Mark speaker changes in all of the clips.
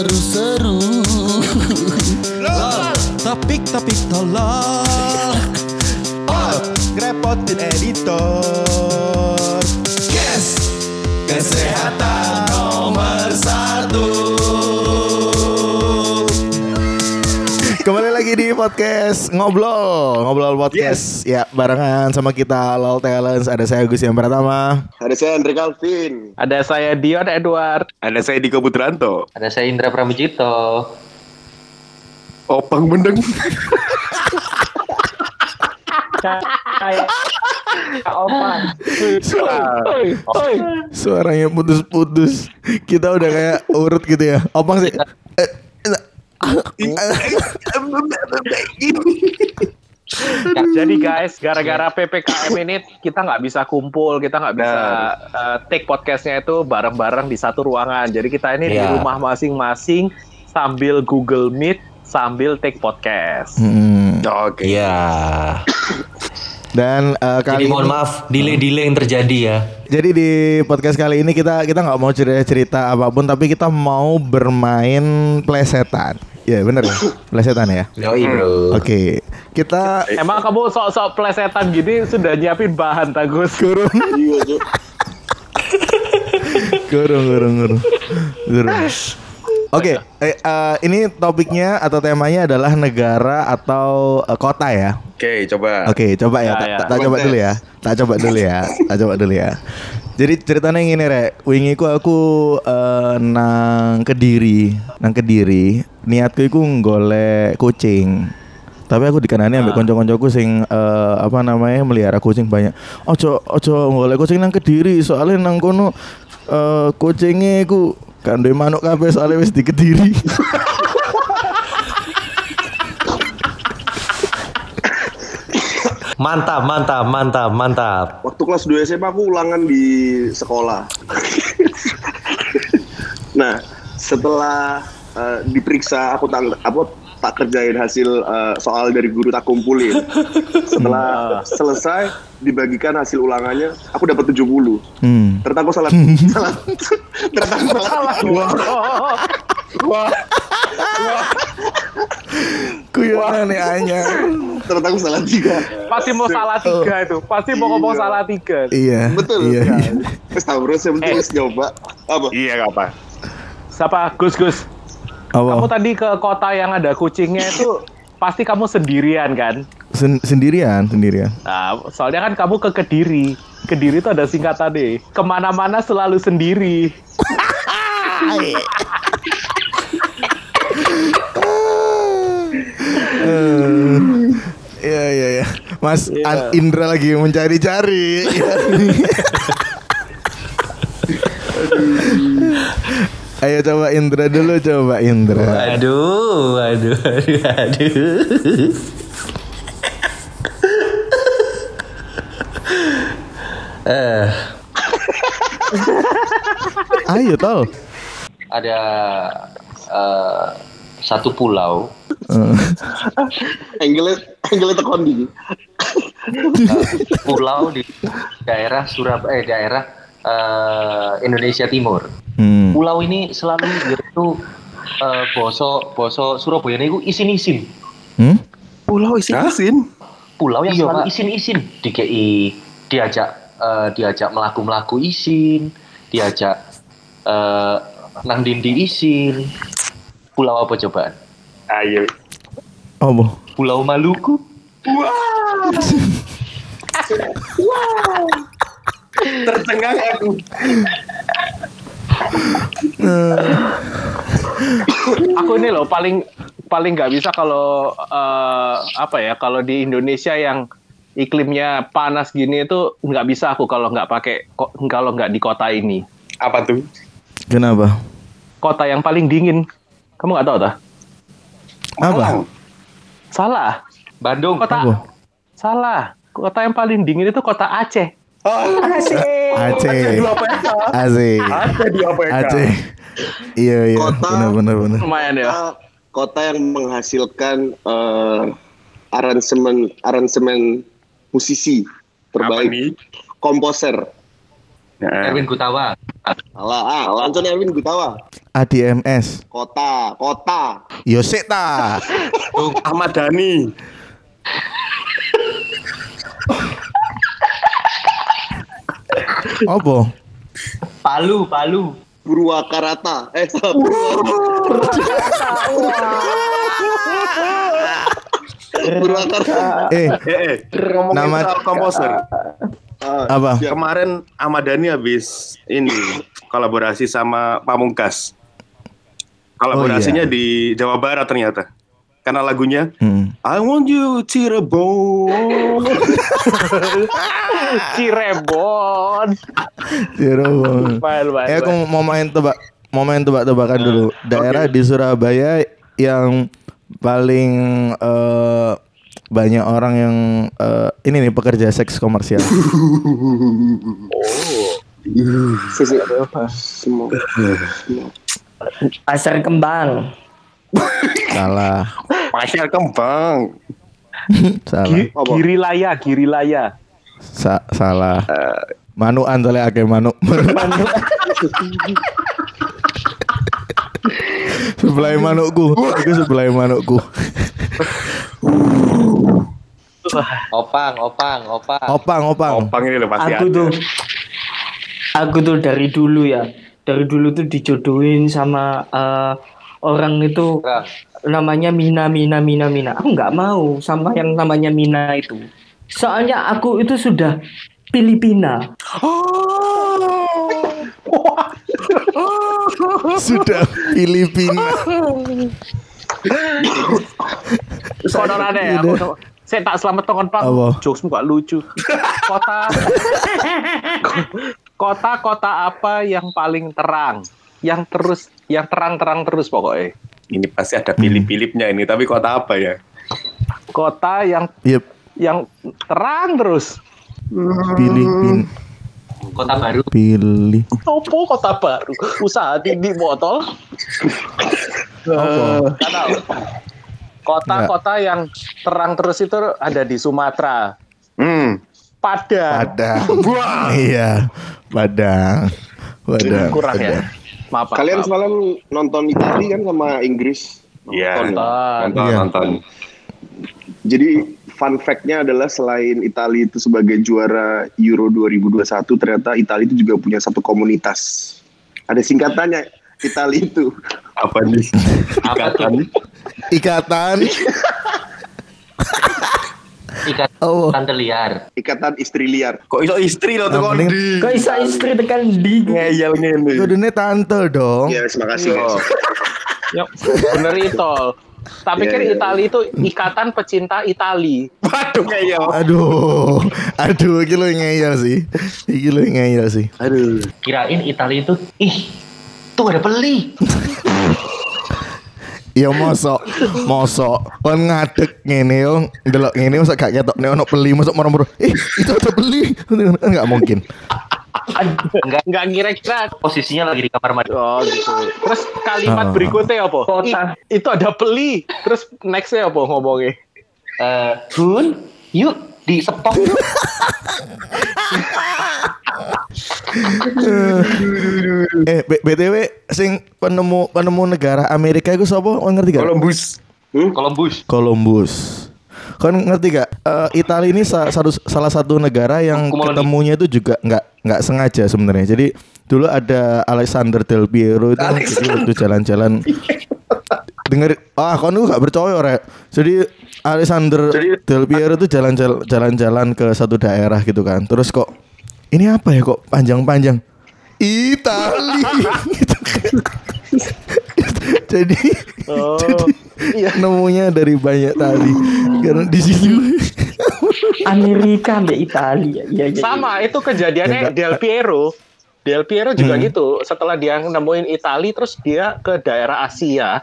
Speaker 1: seru-seru.
Speaker 2: Topik-topik tolol
Speaker 3: Ngerepotin editor podcast Ngobrol Ngobrol podcast Ya barengan sama kita LOL Talents Ada saya Agus yang pertama
Speaker 4: Ada saya Andre Calvin.
Speaker 5: Ada saya Dion Edward.
Speaker 4: Ada saya Diko Putranto.
Speaker 6: Ada saya Indra Pramujito.
Speaker 4: Opang Bendeng.
Speaker 5: Kayak.
Speaker 3: Suaranya putus-putus Kita udah kayak urut gitu ya Opang sih eh,
Speaker 5: Jadi guys, gara-gara ppkm ini kita nggak bisa kumpul, kita nggak bisa uh, take podcastnya itu bareng-bareng di satu ruangan. Jadi kita ini di
Speaker 6: Iya.
Speaker 5: rumah masing-masing sambil Google Meet, sambil take podcast.
Speaker 3: Hmm.
Speaker 4: Oke.
Speaker 6: Iya.
Speaker 3: Dan
Speaker 6: Jadi
Speaker 3: kali
Speaker 6: mohon
Speaker 3: ini-
Speaker 6: maaf delay-delay yang terjadi ya.
Speaker 3: Jadi di podcast kali ini kita kita nggak mau cerita-cerita apa pun tapi kita mau bermain plesetan. Ya bener ya, plesetan ya.
Speaker 6: Yoi bro.
Speaker 3: Oke, kita
Speaker 5: Emang kamu sok-sok plesetan gini sudah nyiapin bahan Tagus?
Speaker 3: kurung,
Speaker 4: Iya,
Speaker 3: kurung, kurung, kurung, kurung. Oke, eh, eh, ini topiknya atau temanya adalah negara atau eh, kota ya.
Speaker 4: Oke, coba.
Speaker 3: Oke, coba ya.
Speaker 5: Ya,
Speaker 3: Tak
Speaker 5: ya.
Speaker 3: tak- tak coba dulu ya. Tak coba dulu ya. Tak coba dulu ya. Jadi ceritanya gini rek, wingi ku aku eh, nang Kediri, nang Kediri. Niatku iku golek kucing. Tapi aku dikanani ambek kanca-kancaku sing eh, apa namanya melihara kucing banyak. Ojo ojo golek kucing nang Kediri, soalnya nang kono eh kucingnya iku kan duwe manuk kabeh soalnya wis di Kediri.
Speaker 6: Mantap, mantap, mantap, mantap.
Speaker 4: Waktu kelas 2 SMA aku ulangan di sekolah. nah, setelah eh, diperiksa aku tang apa tak kerjain hasil eh, soal dari guru tak kumpulin. Setelah selesai dibagikan hasil ulangannya, aku dapat 70.
Speaker 3: Hmm.
Speaker 4: Ternyata aku salah salah. Ternyata aku salah. Wah. Wah.
Speaker 3: Kuyonane anyar.
Speaker 4: Ternyata aku salah tiga.
Speaker 5: Pasti mau salah tiga itu, pasti mau ngomong
Speaker 4: Iya.
Speaker 5: salah tiga.
Speaker 3: Iya.
Speaker 4: Betul.
Speaker 3: Iya.
Speaker 4: Terus tahu bro, saya penting
Speaker 5: Eh.
Speaker 4: nyoba. Apa? Iya, apa.
Speaker 5: Siapa? Gus Gus.
Speaker 3: Apa?
Speaker 5: Kamu tadi ke kota yang ada kucingnya itu pasti kamu sendirian kan?
Speaker 3: Sen- sendirian, sendirian.
Speaker 5: Nah, soalnya kan kamu ke Kediri. Kediri itu ada singkatan deh. Ke mana-mana selalu sendiri.
Speaker 3: Iya iya iya. Mas An- Indra lagi mencari-cari. Ayo coba Indra dulu coba Indra.
Speaker 6: Aduh, aduh, aduh, aduh. Eh,
Speaker 3: Ayo tol.
Speaker 6: ada eh, satu pulau
Speaker 4: Angle angle
Speaker 6: eh, pulau di daerah Surabaya, eh, daerah eh, Indonesia Timur.
Speaker 3: hmm.
Speaker 6: Pulau ini selalu itu eh, boso boso Surabaya ini isin-isin.
Speaker 3: Hmm?
Speaker 4: Pulau isi asin.
Speaker 6: pulau yang
Speaker 5: Iya,
Speaker 6: selalu isin-isin DKI diajak eh, diajak melaku-melaku isin diajak eh, nang dindi isin pulau apa cobaan
Speaker 4: Ayo.
Speaker 3: Oh, boh.
Speaker 6: pulau Maluku
Speaker 4: Tercengang aku.
Speaker 5: Aku ini loh paling paling nggak bisa kalau eh, apa ya kalau di Indonesia yang iklimnya panas gini itu nggak bisa aku kalau nggak pakai kalau nggak di kota ini.
Speaker 4: Apa tuh?
Speaker 3: Kenapa?
Speaker 5: Kota yang paling dingin. Kamu nggak tahu tak?
Speaker 3: Apa?
Speaker 5: Salah.
Speaker 6: Bandung
Speaker 5: Kota
Speaker 3: Apa?
Speaker 5: salah. Kota yang paling dingin itu kota Aceh.
Speaker 3: Aceh. Aceh.
Speaker 4: Di ya?
Speaker 3: Aceh. Iya iya.
Speaker 4: Kota-
Speaker 3: Benar benar benar.
Speaker 5: Lumayan ya.
Speaker 4: Kota, yang menghasilkan eh, aransemen aransemen musisi terbaik. Komposer.
Speaker 6: Erwin Gutawa
Speaker 4: Alah, ah, Anthony Erwin Gutawa.
Speaker 3: ADMS.
Speaker 4: Kota, kota.
Speaker 3: Yo sik ta.
Speaker 1: Ahmad Dhani.
Speaker 3: Apa?
Speaker 6: Palu, Palu.
Speaker 4: Purwakarta. Eh. Purwakarta.
Speaker 3: Eh,
Speaker 1: Eh, eh. ngomongin
Speaker 3: Nama-
Speaker 1: soal komposer.
Speaker 4: Ah,
Speaker 3: apa?
Speaker 1: Kemarin Ahmad Dhani habis ini kolaborasi sama Pamungkas. Kolaborasinya
Speaker 3: Oh, iya.
Speaker 1: di Jawa Barat ternyata. Karena lagunya
Speaker 3: Hmm.
Speaker 1: I want you Cirebon.
Speaker 5: Cirebon.
Speaker 3: Cirebon. Eh aku mau main tebak mau main tebak-tebakan dulu. Daerah di Surabaya yang paling eh, banyak orang yang eh, ini nih pekerja seks komersial.
Speaker 4: Semua.
Speaker 7: Pasar Kembang.
Speaker 3: Salah.
Speaker 1: Pasar Kembang.
Speaker 3: salah.
Speaker 5: Gi-
Speaker 4: Apa?
Speaker 5: Girilaya, Girilaya.
Speaker 3: Sa- salah. Manuan soalnya akeh manuk. sebelah manukku. Itu sebelah manukku.
Speaker 6: Opang, opang, opang.
Speaker 3: Opang, opang.
Speaker 1: Opang ini loh pasti
Speaker 7: Aku
Speaker 1: ada.
Speaker 7: tuh aku tuh dari dulu ya. Dari dulu tuh dijodohin sama eh, orang itu
Speaker 6: Orang.
Speaker 7: namanya Mina Mina Mina Mina. Aku nggak mau sama yang namanya Mina itu. Soalnya aku itu sudah Filipina.
Speaker 3: Sudah Filipina.
Speaker 5: Ya. aku- Saya tak selamat tongon pak. Jokesmu gak lucu. Kota. Kota-kota apa yang paling terang? Yang terus, yang terang-terang terus pokoknya.
Speaker 1: Ini pasti ada pilih-pilihnya ini, tapi kota apa ya?
Speaker 5: Kota yang
Speaker 3: Yep.
Speaker 5: yang terang terus.
Speaker 3: Filipin.
Speaker 6: Kota baru.
Speaker 3: Pilih.
Speaker 5: Opo kota baru? Usaha di botol. Gak tahu. Kota-kota yang terang terus itu ada di Sumatera.
Speaker 1: Hmm.
Speaker 5: Padang.
Speaker 3: Padang. Iya, Padang. Padang.
Speaker 5: Kurang ya. Maaf. Pak,
Speaker 4: Kalian
Speaker 5: maaf.
Speaker 4: semalam nonton Itali kan sama Inggris?
Speaker 1: Iya.
Speaker 4: Nonton.
Speaker 1: Nonton,
Speaker 3: Iya.
Speaker 1: nonton.
Speaker 4: Jadi fun fact-nya adalah selain Italia itu sebagai juara Euro 2021, ternyata Italia itu juga punya satu komunitas. Ada singkatannya Italia itu.
Speaker 1: Apa nih?
Speaker 6: Apa tuh?
Speaker 1: Ikatan.
Speaker 3: Ikatan. Oh.
Speaker 6: tante liar.
Speaker 4: Ikatan Istri Liar.
Speaker 1: Kok iso istri loh tuh
Speaker 3: Yang
Speaker 1: kok
Speaker 3: penting-
Speaker 1: di
Speaker 7: Kok bisa istri tekan di
Speaker 1: ngeyel ngene.
Speaker 3: Kudune tante dong.
Speaker 4: Ya, terima kasih.
Speaker 1: Oh.
Speaker 4: guys.
Speaker 5: Ya, bener itu. Tak pikir
Speaker 4: Iya, iya.
Speaker 5: Itali itu ikatan pecinta Itali.
Speaker 1: Waduh ngeyel.
Speaker 3: Aduh. Aduh, iki lo ngeyel sih. Iki lo ngeyel sih.
Speaker 1: Aduh.
Speaker 6: Kirain Italia itu, ih, tuh ada beli.
Speaker 3: Ya mosok, mosok kon ngadeg ngene yo, ndelok ngene mosok gak ketok nek ono beli mosok moro-moro. Eh, itu ada beli. Enggak mungkin.
Speaker 6: Enggak,
Speaker 5: Nggak kira-kira.
Speaker 6: posisinya lagi di kamar mandi.
Speaker 5: Oh gitu. Terus kalimat
Speaker 3: Ah.
Speaker 5: berikutnya apa?
Speaker 7: Kota.
Speaker 5: Itu ada beli. Terus nextnya apa ngomongnya?
Speaker 6: Eh, Bun, yuk di sepok yuk.
Speaker 3: Eh, B- BTW sing penemu penemu negara Amerika iku sapa? Kon ngerti gak?
Speaker 1: Columbus.
Speaker 6: Columbus.
Speaker 3: Columbus. Kon ngerti gak? Eh, Italia ini sa- satu, salah satu negara yang ketemunya itu juga nggak nggak sengaja sebenarnya. Jadi dulu ada Alexander Del Piero itu jadi waktu jalan-jalan denger ah kon lu gak percaya rek. Jadi Alexander Del Piero itu jalan-jalan jalan-jalan ke satu daerah gitu kan. Terus kok ini apa ya kok panjang-panjang? Itali gitu kan. jadi jadi nemunya dari banyak tali karena di situ
Speaker 7: Amerika ambek Italia. Iya, iya.
Speaker 5: Sama itu kejadiannya
Speaker 3: Ya,
Speaker 5: Del Piero. Del Piero juga
Speaker 3: Hmm.
Speaker 5: gitu. Setelah dia nemuin Itali, terus dia ke daerah Asia.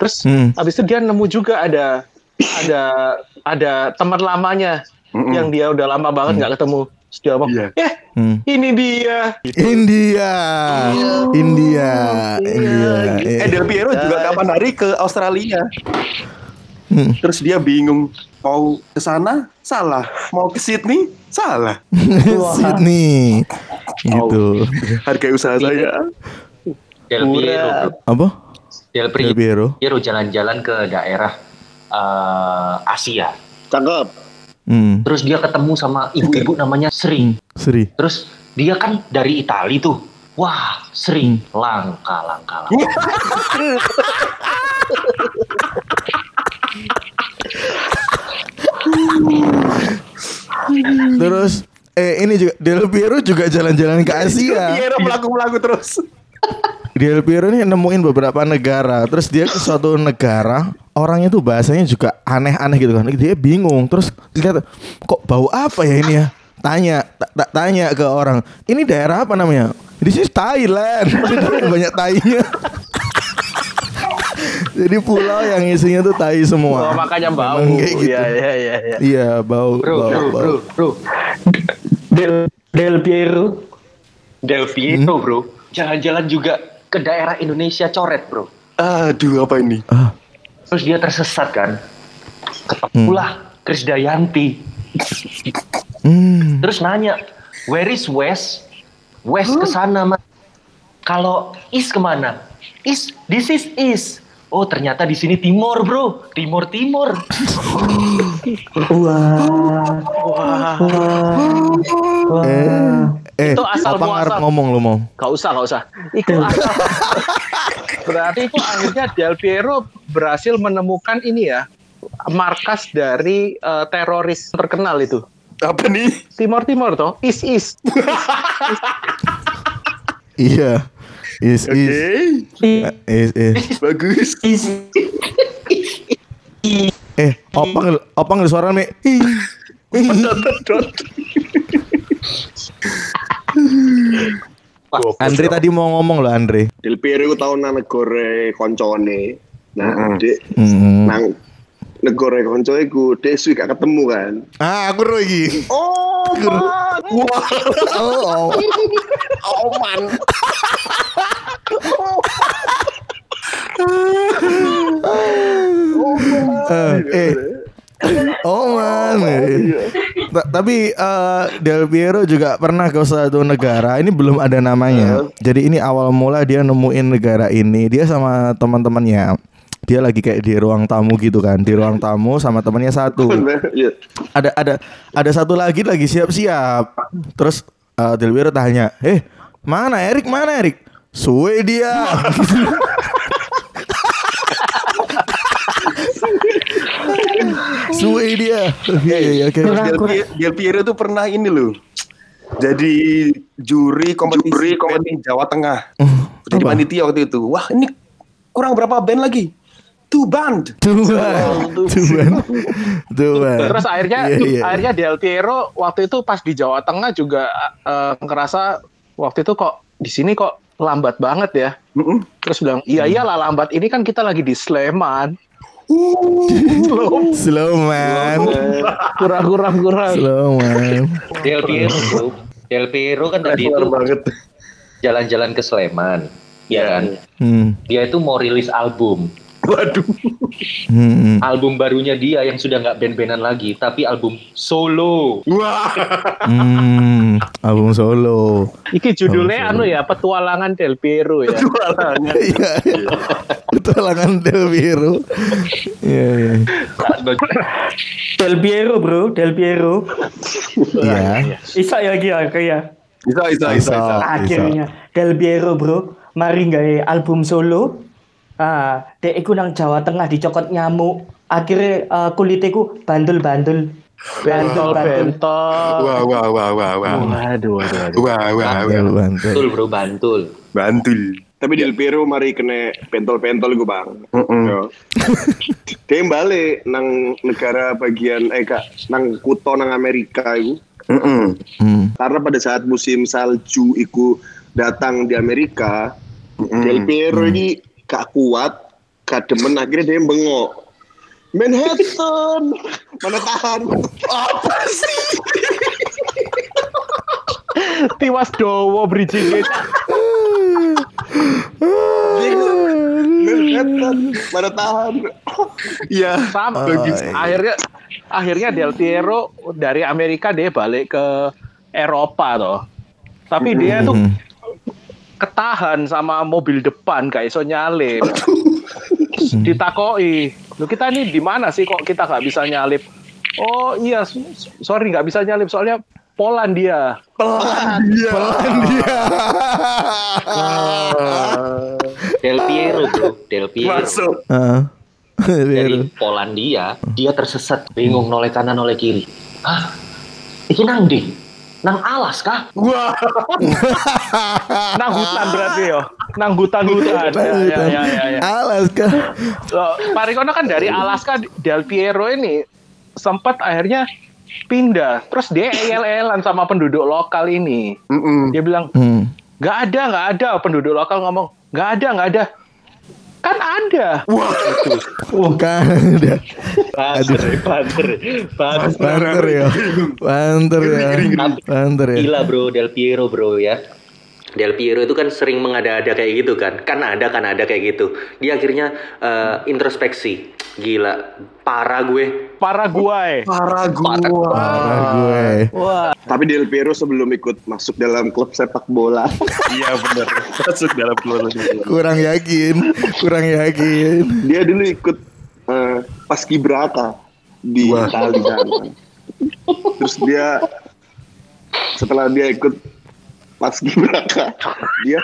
Speaker 5: Terus
Speaker 3: Hmm.
Speaker 5: habis itu dia nemu juga ada ada ada teman lamanya yang dia udah lama banget nggak ketemu. Terus dia ngomong,
Speaker 1: Iya.
Speaker 5: eh
Speaker 3: Hmm.
Speaker 5: ini dia.
Speaker 3: India, India, India.
Speaker 1: Eh Del Piero juga kapan hari ke Australia.
Speaker 3: Hmm.
Speaker 1: Terus dia bingung mau ke sana salah, mau ke Sydney Salah.
Speaker 3: Sydney. Gitu.
Speaker 1: Harga usaha saya.
Speaker 6: Del Piero.
Speaker 3: Apa?
Speaker 6: Del
Speaker 3: Del Piero.
Speaker 6: Piero jalan-jalan ke daerah eh, Asia.
Speaker 4: Cakep.
Speaker 3: Hmm.
Speaker 6: Terus dia ketemu sama ibu-ibu namanya Sri.
Speaker 3: Sri.
Speaker 6: Terus dia kan dari Itali tuh. Wah, Sri, langka, langka, langka.
Speaker 3: Terus eh ini juga Del Piero juga jalan-jalan ke Asia.
Speaker 1: Piero melaku-melaku terus.
Speaker 3: Del Piero ini nemuin beberapa negara. Terus dia ke suatu negara, orangnya tuh bahasanya juga aneh-aneh gitu kan. Dia bingung. Terus lihat kok bau apa ya ini ya? Tanya, ta- ta- tanya ke orang. Ini daerah apa namanya? Di sini Thailand. Banyak tainya. Jadi pulau yang isinya tuh tai semua.
Speaker 5: Oh, makanya bau.
Speaker 3: Memang kayak gitu.
Speaker 5: Iya, iya, iya, iya.
Speaker 3: Iya, bau,
Speaker 6: Bro,
Speaker 3: bau,
Speaker 6: bro,
Speaker 3: bau.
Speaker 6: bro, bro.
Speaker 7: Del Del Piero.
Speaker 6: Del Piero, bro. Jalan-jalan juga ke daerah Indonesia coret, bro.
Speaker 1: Aduh, apa ini?
Speaker 3: Ah,
Speaker 6: Terus dia tersesat kan. Ketemulah Krisdayanti.
Speaker 3: hmm.
Speaker 6: Terus nanya, where is West? West ke sana, Mas. Kalau East ke mana? East, this is East. Oh ternyata di sini Timur bro, Timur Timur.
Speaker 7: Wah. Wah. Wah.
Speaker 3: Eh, eh,
Speaker 5: Itu asal
Speaker 3: apa
Speaker 5: muasal.
Speaker 3: ngomong lu mau?
Speaker 5: Gak usah, gak usah. Itu asal. Berarti itu akhirnya Del Piero berhasil menemukan ini ya markas dari eh, teroris terkenal itu.
Speaker 1: Apa nih?
Speaker 5: Timor Timor toh, is is.
Speaker 3: Iya. Is is is is.
Speaker 1: bagus.
Speaker 3: Eh, opang opang suara nih. Ih. Andre tadi mau ngomong loh Andre.
Speaker 4: Del Piero iku tau nang negara koncone. Nah, dek
Speaker 3: Hmm.
Speaker 4: nang negara konco iku dek suwi gak ketemu kan.
Speaker 3: Ah, aku ro iki.
Speaker 4: Oh, man. Wah,
Speaker 3: Oh, oh.
Speaker 4: oh man.
Speaker 3: Eh, eh. Oh man. Ta- Tapi eh, Del Piero juga pernah ke suatu negara. Ini belum ada namanya. Jadi ini awal mula dia nemuin negara ini. Dia sama teman-temannya. Dia lagi kayak di ruang tamu gitu kan. Di ruang tamu sama temannya satu.
Speaker 4: Iya.
Speaker 3: ada ada ada satu lagi lagi siap-siap. Terus eh, Del Piero tanya, "Eh, mana Erik? Mana Erik?" Suwe dia. Suwe dia. Iya, iya, oke.
Speaker 1: Del, Pi- Del Piero tuh pernah ini loh. Jadi juri kompetisi, kompetisi Jawa Tengah. Jadi
Speaker 3: apa?
Speaker 1: panitia waktu itu. Wah, ini kurang berapa band lagi? Two band.
Speaker 3: Tuhan, Tuhan, Tuhan.
Speaker 5: Terus akhirnya
Speaker 3: Iya, iya.
Speaker 5: akhirnya Del Piero waktu itu pas di Jawa Tengah juga eh, ngerasa waktu itu kok di sini kok lambat banget ya.
Speaker 1: Mm-mm.
Speaker 5: Terus bilang, iya iyalah lambat. Ini kan kita lagi di Sleman.
Speaker 3: Slow man,
Speaker 5: Kurang kurang kurang.
Speaker 3: slow man.
Speaker 6: Del Piero. Del Piero kan tadi itu
Speaker 1: banget.
Speaker 6: jalan-jalan ke Sleman. Ya kan?
Speaker 3: Hmm,
Speaker 6: Dia itu mau rilis album.
Speaker 1: Waduh.
Speaker 3: hmm.
Speaker 6: Album barunya dia yang sudah nggak band-bandan lagi, tapi album solo.
Speaker 1: Wah.
Speaker 3: Hmm, album solo.
Speaker 5: Iki judulnya anu ya, Petualangan Del Piero ya.
Speaker 3: Iya, iya. Petualangan Del Piero. Iya, iya.
Speaker 7: Del Piero bro, Del Piero.
Speaker 3: Iya.
Speaker 7: Isa ya kia kia.
Speaker 1: Bisa, bisa, bisa.
Speaker 7: Akhirnya Del Piero bro, mari gawe album solo. Ah, dek iku nang Jawa Tengah dicokot nyamuk. Akhirnya eh, kulitnya ku bandel-bandel.
Speaker 5: Bentol bentol.
Speaker 1: Wah, wah, wah, wah, wah.
Speaker 5: Waduh, waduh, waduh.
Speaker 1: Wah, wah,
Speaker 3: Bantul,
Speaker 1: wah.
Speaker 3: bantul.
Speaker 6: Bantul bro, Bantul.
Speaker 1: Bantul.
Speaker 4: Tapi Del Piero mari kena pentol-pentol iku, Bang. Dia balik nang negara bagian eh kak nang kuto nang Amerika iku.
Speaker 1: Mm-mm.
Speaker 3: Hmm.
Speaker 4: Karena pada saat musim salju iku datang di Amerika, Del Piero ini gak kuat, gak demen akhirnya dia bengok. Manhattan, mana tahan? Apa sih?
Speaker 5: Tiwas dowo bridging
Speaker 4: Manhattan, mana tahan?
Speaker 1: Iya.
Speaker 5: sama
Speaker 3: Oh, iya.
Speaker 5: akhirnya akhirnya Del Piero dari Amerika dia balik ke Eropa toh. Tapi dia tuh
Speaker 3: Hmm.
Speaker 5: Ketahan sama mobil depan gak iso nyalip. Ditakoi, lu kita ini di mana sih kok kita nggak bisa nyalip? Oh iya, sorry nggak bisa nyalip soalnya Polandia.
Speaker 6: Del Piero bro, Del Piero.
Speaker 1: Masuk.
Speaker 3: Heeh.
Speaker 6: Dari Polandia, dia tersesat, bingung noleh kanan noleh kiri. Hah? Iki nang di? Nang alas kah?
Speaker 1: Wah.
Speaker 5: Nang hutan berarti yo. Nang hutan-hutan. Ya, ya, ya, ya, ya.
Speaker 3: Alaska.
Speaker 5: So, Parikono kan dari Alaska Del Piero ini sempat akhirnya pindah. Terus dia el-elan sama penduduk lokal ini.
Speaker 1: Mm-mm.
Speaker 5: Dia bilang,
Speaker 3: Hmm.
Speaker 5: nggak ada, nggak ada. Penduduk lokal ngomong, nggak ada, nggak ada. Kan ada.
Speaker 3: Bukan ada.
Speaker 6: Banter, banter, banter.
Speaker 3: Banter ya. Banter ya. Banter ya.
Speaker 6: Gila bro, Del Piero bro ya. Del Piero itu kan sering mengada-ada kayak gitu kan. Kan ada, kan ada kayak gitu. Dia akhirnya eh, introspeksi. Gila, parah gue.
Speaker 5: Paraguay.
Speaker 1: Paraguay.
Speaker 3: Parah gue.
Speaker 5: Wah,
Speaker 4: Tapi Del Piero sebelum ikut masuk dalam klub sepak bola,
Speaker 1: Iya benar. Masuk dalam keluar
Speaker 3: Kurang yakin. Kurang yakin.
Speaker 4: dia dulu ikut eh, paskibraka di Itali kan. Terus dia setelah dia ikut paskibraka, dia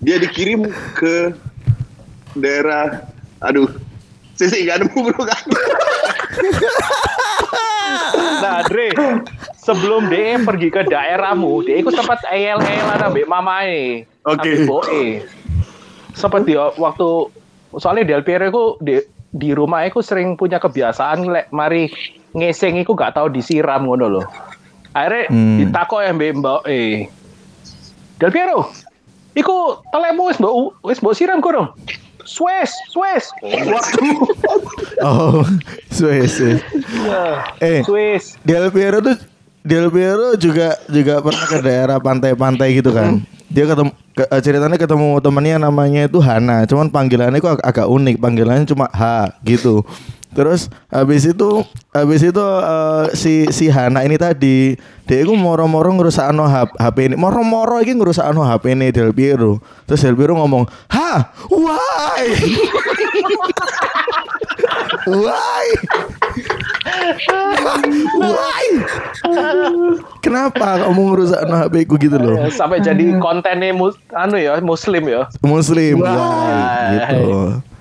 Speaker 4: dia dikirim ke daerah aduh sisi gak nemu bro kan
Speaker 5: nah Dre, sebelum dia pergi ke daerahmu, dia ikut sempat el-elan ambek mamai.
Speaker 1: Oke.
Speaker 5: ambek boe. Sempat dia waktu soalnya Del Piero itu di di rumah aku sering punya kebiasaan lek mari ngeseng iku gak tahu disiram ngono loh. Akhirnya
Speaker 3: Hmm.
Speaker 5: ditakok ya mbak mbak eh Del Piero, iku telemu wis mbok wis mbok siram kurang. Swiss, Swiss. Waduh.
Speaker 3: Oh, Swiss. Swiss. Eh,
Speaker 5: Swiss.
Speaker 3: Del Piero tuh Del Piero juga juga pernah ke daerah pantai-pantai gitu kan. Dia ketemu ke- eh, ceritanya ketemu temennya namanya itu Hana, cuman panggilannya kok ag- agak unik, panggilannya cuma H gitu. Terus habis itu habis itu eh, si si Hana ini tadi dia itu moro-moro ngerusakno H- HP ini. Moro-moro iki ngerusakno HP ini Del Piero. Terus Del Piero ngomong, "Ha, why?" why? Why? Kenapa kamu ngerusak HP ku gitu loh?
Speaker 5: Sampai jadi kontennya mus anu ya muslim ya
Speaker 3: Muslim,
Speaker 5: Wah.
Speaker 3: why? Gitu.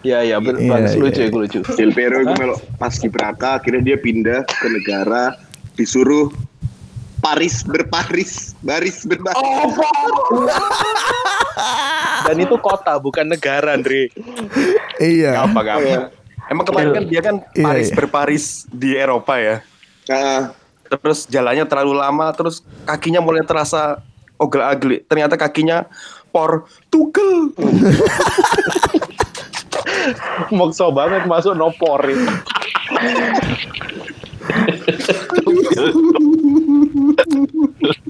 Speaker 5: Ya ya ber-
Speaker 3: Iya,
Speaker 5: bagus
Speaker 3: iya.
Speaker 5: lucu ya lucu
Speaker 4: Del Piero itu melok paskibraka akhirnya dia pindah ke negara disuruh Paris berparis baris berbaris
Speaker 5: dan itu kota bukan negara Andre
Speaker 3: Iya.
Speaker 1: Apa apa. Emang kemarin kan dia kan
Speaker 3: Iya,
Speaker 1: Paris
Speaker 3: iya.
Speaker 1: berparis di Eropa ya.
Speaker 4: Nah,
Speaker 1: Terus jalannya terlalu lama, terus kakinya mulai terasa ogel-agli. Ternyata kakinya Portugal.
Speaker 5: maksa banget masuk nopor.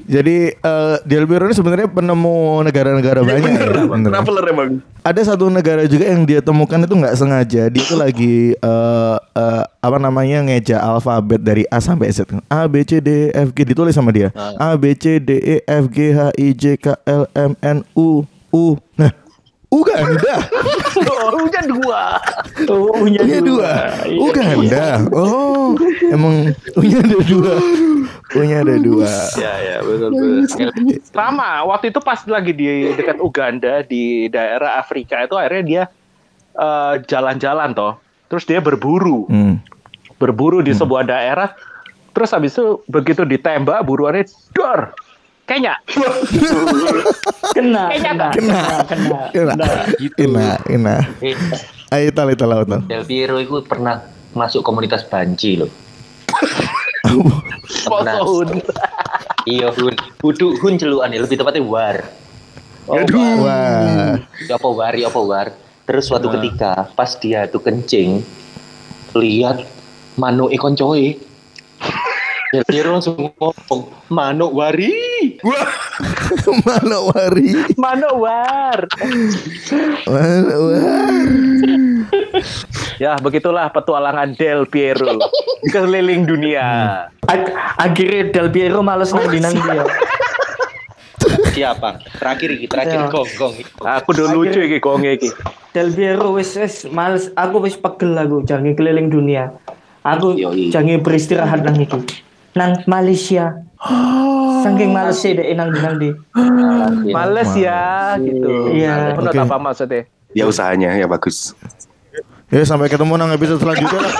Speaker 3: Jadi eh, Del Piero ini sebenarnya penemu negara-negara banyak ya. bener.
Speaker 1: Emang.
Speaker 3: Ada satu negara juga yang dia temukan itu nggak sengaja. Dia itu lagi eh, eh, apa namanya ngeja alfabet dari A sampai Z. A B C D E F G ditulis sama dia. A B C D E F G H I J K L M N U U. Nah, Uganda.
Speaker 5: oh, hujan dua
Speaker 7: Oh, punya
Speaker 3: Punya dua. Uganda. Oh, emang punya ada dua. Punya ada dua.
Speaker 5: ya ya betul betul sama waktu itu pas lagi di dekat Uganda di daerah Afrika itu akhirnya dia eh, jalan-jalan toh terus dia berburu
Speaker 3: Hmm.
Speaker 5: berburu di sebuah daerah terus habis itu begitu ditembak buruannya dor kayaknya
Speaker 7: Kena,
Speaker 5: Kayaknya
Speaker 7: kena,
Speaker 3: Kena.
Speaker 7: kena,
Speaker 3: Kena.
Speaker 6: Gitu.
Speaker 3: Kena. Kena.
Speaker 6: Eh,
Speaker 3: Ayo tal itu laut tal.
Speaker 6: Del Piero itu pernah masuk komunitas banci loh. Pernah.
Speaker 5: Posohun.
Speaker 6: Iya hun, kudu hun celukan ya, lebih tepatnya war.
Speaker 5: Oh,
Speaker 3: Wah.
Speaker 6: Ya apa war, ya apa war. Terus suatu ketika pas dia tuh kencing, lihat manuk ikon coy. Del Piero langsung ngomong, manuk wari.
Speaker 3: Mana wari?
Speaker 5: Manowar.
Speaker 3: Mana wari?
Speaker 5: Ya, begitulah petualangan Del Piero keliling dunia.
Speaker 7: Ag- akhirnya Del Piero males nang di nang dia.
Speaker 8: Siapa? Terakhir iki, terakhir
Speaker 7: Ya.
Speaker 8: gong gong.
Speaker 5: Aku udah lucu iki gonge iki.
Speaker 7: Del Piero wis wis males aku wis pegel aku jangan keliling dunia. Aku jangan beristirahat nang iki. Nang Malaysia. Saking males sih dek nang di nang di.
Speaker 5: Males ya gitu.
Speaker 7: Iya.
Speaker 5: Menurut apa maksudnya?
Speaker 1: Ya usahanya ya bagus.
Speaker 3: Ya sampai ketemu nang episode selanjutnya lah.